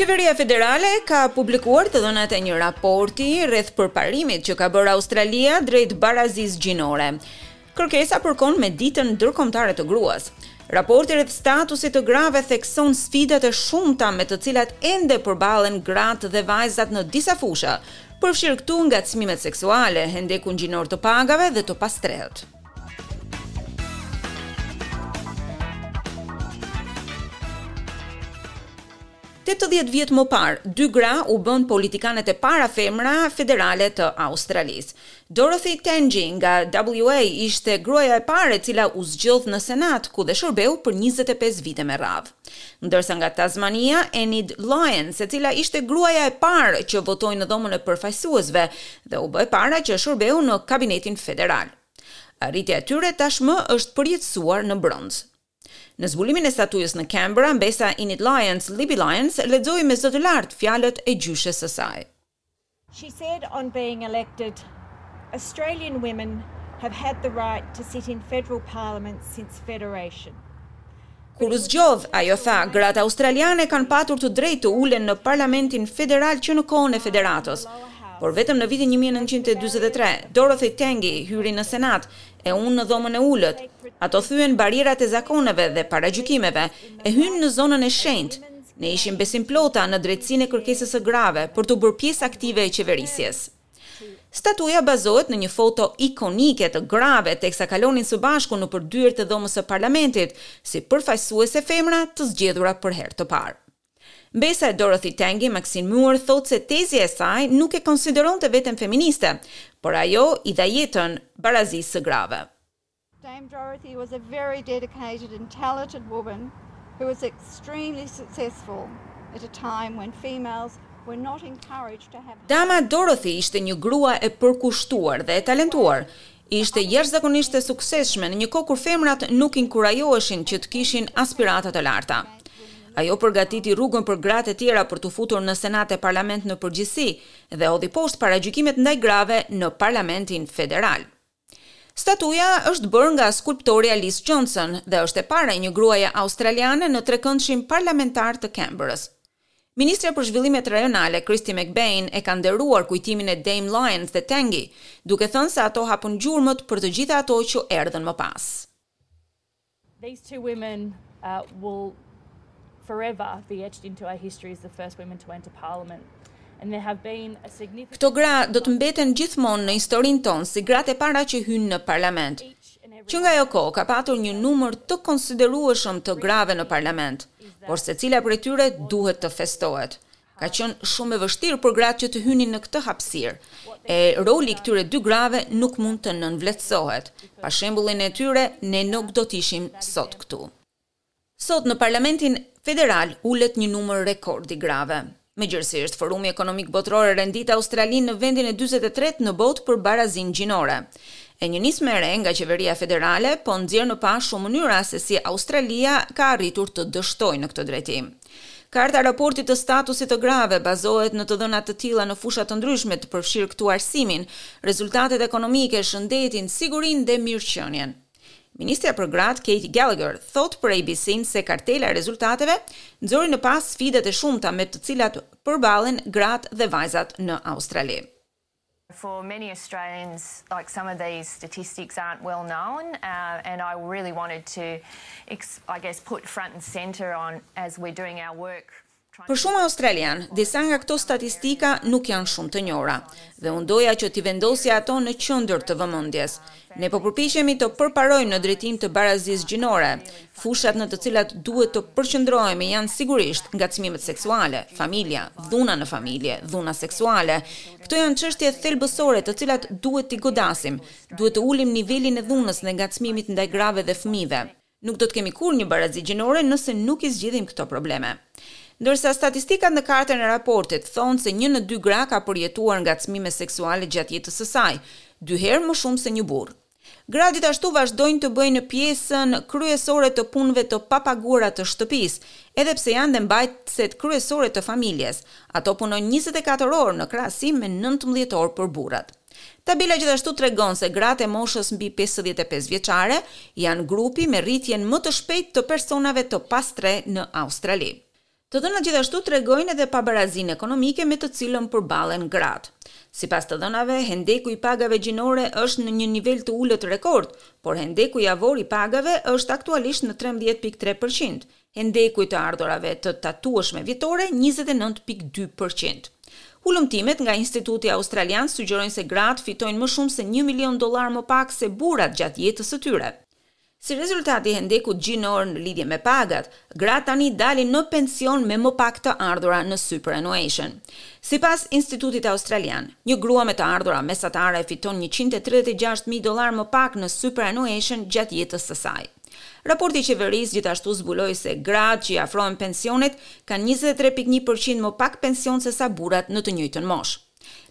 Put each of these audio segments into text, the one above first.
Qeveria federale ka publikuar të dhënat e një raporti rreth përparimit që ka bërë Australia drejt barazisë gjinore. Kërkesa përkon me Ditën Ndërkombëtare të Gruas. Raporti rreth statusit të grave thekson sfidat e shumta me të cilat ende përballen gratë dhe vajzat në disa fusha, përfshirë këtu ngacmimet seksuale, hendekun gjinor të pagave dhe të pastrehët. Tetëdhjetë vjet më parë, dy gra u bënë politikanet e para femra federale të Australisë. Dorothy Tangney nga WA ishte gruaja e parë e cila u zgjodh në Senat, ku dhe shërbeu për njëzet e pesë vite me radhë. Ndërsa nga Tasmania, Enid Lyons, e cila ishte gruaja e parë që votoi në Dhomën e Përfaqësuesve dhe u bë e para që shërbeu në kabinetin federal. Arritja e tyre tashmë është përjetësuar në bronz. Në zbulimin e statujës në Canberra, mbesa Enid Lyons, Libby Lyons, lexoi me zë të lartë fjalët e gjyshes së saj. She said on being elected Australian women have had the right to sit in federal parliament since federation. Kur u zgjodh, ajo tha, gratë australiane kanë patur të drejtë të ulen në parlamentin federal që në kohën e federatës. Por vetëm në vitin një mijë e nëntëqind e dyzet e tre, Dorothy Tangney hyri në Senat, E unë në dhomën e ulët. Ato thyen barrierat e zakoneve dhe paragjykimeve, e hynë në zonën e shenjtë. Ne ishim besimplotë në drejtësinë e kërkesës së grave për t'u bërë pjesë aktive e qeverisjes. Statuja bazohet në një foto ikonike të grave teksa kalonin së bashku nëpër dyert e Dhomës së Parlamentit, si përfaqësuese femra të zgjedhura për herë të parë. Mbesa e Dorothy Tangney, Maxine Muir thotë se tezja e saj nuk e konsideronte veten feministe, por ajo i dha jetën barazisë së grave. Dame Dorothy was a very dedicated and talented woman who was extremely successful at a time when females were not encouraged to have Dama Dorothy ishte një grua e përkushtuar dhe e talentuar, ishte jashtëzakonisht e suksesshme në një kohë kur femrat nuk inkurajoheshin që të kishin aspirata të larta. Ajo përgatiti rrugën për gratë e tjera për t'u futur në Senat e Parlament në përgjithësi dhe hodhi poshtë paragjykimet ndaj grave në Parlamentin Federal. Statuja është bërë nga skulptorja Lis Johnson dhe është e para e një gruaje australiane në trekëndshin parlamentar të Canberrës. Ministrja për Zhvillimet Rajonale, Kristy McBain, e ka nderuar kujtimin e Dame Lyons dhe Tangney, duke thënë se ato hapën gjurmët për të gjitha ato që erdhën më pas. These two women will forever be etched into our history as the first women to enter Parliament. Këto gra do të mbeten gjithmonë në historinë tonë si gratë e para që hynë në Parlament. Që nga ajo kohë ka patur një numër të konsiderueshëm të grave në parlament, por secila prej tyre duhet të festohet. Ka qenë shumë e vështirë për gratë që të hynin në këtë hapësirë, e roli i këtyre dy grave nuk mund të nënvleftësohet. Pa shembullin e tyre ne nuk do të ishim sot këtu. Sot në Parlamentin Federal ulet një numër rekord i grave. Më gjerësisht, Forumi Ekonomik Botëror e rendit Australinë në vendin e dyzet e tretë në botë për barazinë gjinore. E një nismë e re nga qeveria federale po nxjerr në pah shumë mënyra se si Australia ka arritur të dështojë në këtë drejtim. Karta e raportit të statusit të grave bazohet në të dhëna të tilla në fusha të ndryshme të përfshirë këtu arsimin, rezultatet ekonomike, shëndetin, sigurinë dhe mirëqenien. Ministrja për Gratë, Katy Gallagher, thotë për ABC-në se kartela e rezultateve nxori në pah sfidat e shumta me të cilat përballen gratë dhe vajzat në Australi. For many Australians, like some of these statistics aren't well known and I really wanted to, I guess, put front and center on as we're doing our work. Për shumë australianë, disa nga këto statistika nuk janë shumë të njohura, dhe unë doja që t'i vendosja ato në qendër të vëmendjes. Ne po përpiqemi të përparojmë në drejtim të barazisë gjinore. Fushat në të cilat duhet të përqendrohemi janë sigurisht ngacmimet seksuale, familja, dhuna në familje, dhuna seksuale. Këto janë çështje thelbësore të cilat duhet t'i godasim. Duhet të ulim nivelin e dhunës dhe ngacmimit ndaj grave dhe fëmijëve. Nuk do të kemi kurrë një barazi gjinore nëse nuk i zgjidhim këto probleme. Ndërsa statistikat në kartën e raportit thonë se një në dy gra ka përjetuar ngacmime seksuale gjatë jetës së saj, dy herë më shumë se një burrë. Gratë gjithashtu vazhdojnë të bëjnë pjesën kryesore të punëve të papaguara të shtëpisë, edhe pse janë dhe mbajtëset kryesore të familjes, ato punojnë njëzet e katër orë në krahasim me nëntëmbëdhjetë orë për burrat. Tabela gjithashtu tregon se gratë e moshës mbi pesëdhjetë e pesë vjeçare janë grupi me rritjen më të shpejtë të personave të pastrehë në Australi. Të dhënat gjithashtu tregojnë edhe pabarazinë ekonomike me të cilën përballen gratë. Sipas të dhënave, hendeku i pagave gjinore është në një nivel të ulët rekord, por hendeku javor i pagave është aktualisht në trembëdhjetë pikë tre përqind, Hendeku i të ardhurave të tatueshme vjetore, njëzet e nëntë pikë dy për qind. Hulumtimet nga Instituti Australian sugjerojnë se gratë fitojnë më shumë se një milion dollarë më pak se burrat gjatë jetës së tyre. Si rezultat i hendekut gjinor në lidhje me pagat, gratë tani dalin në pension me më pak të ardhura në superannuation. Sipas Institutit Australian, një grua me të ardhura mesatare fiton njëqind e tridhjetë e gjashtë mijë dollarë më pak në superannuation gjatë jetës së saj. Raporti i qeverisë gjithashtu zbuloi se gratë që i afrohen pensionit kanë njëzet e tre pikë një për qind më pak pension sesa burrat në të njëjtën moshë.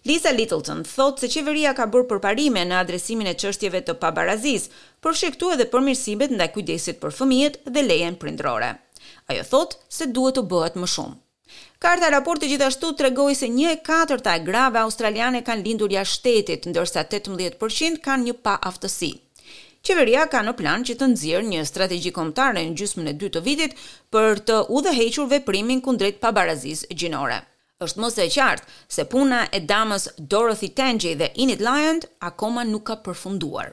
Lisa Littleton thotë se qeveria ka bërë përparime në adresimin e çështjeve të pabarazisë, përfshi këtu edhe përmirësimet ndaj kujdesit për fëmijët dhe lejen prindërore. Ajo thotë se duhet të bëhet më shumë. Karta e raportit gjithashtu tregoi se një e katërta e grave australiane kanë lindur jashtë shtetit, ndërsa tetëmbëdhjetë për qind kanë një paaftësi. Qeveria ka në plan që të nxjerrë një strategji kombëtare në gjysmën e dytë të vitit për të udhëhequr veprimin kundrejt pabarazisë gjinore. Është më se e qartë se puna e damës Dorothy Tangney dhe Enid Lyons akoma nuk ka përfunduar.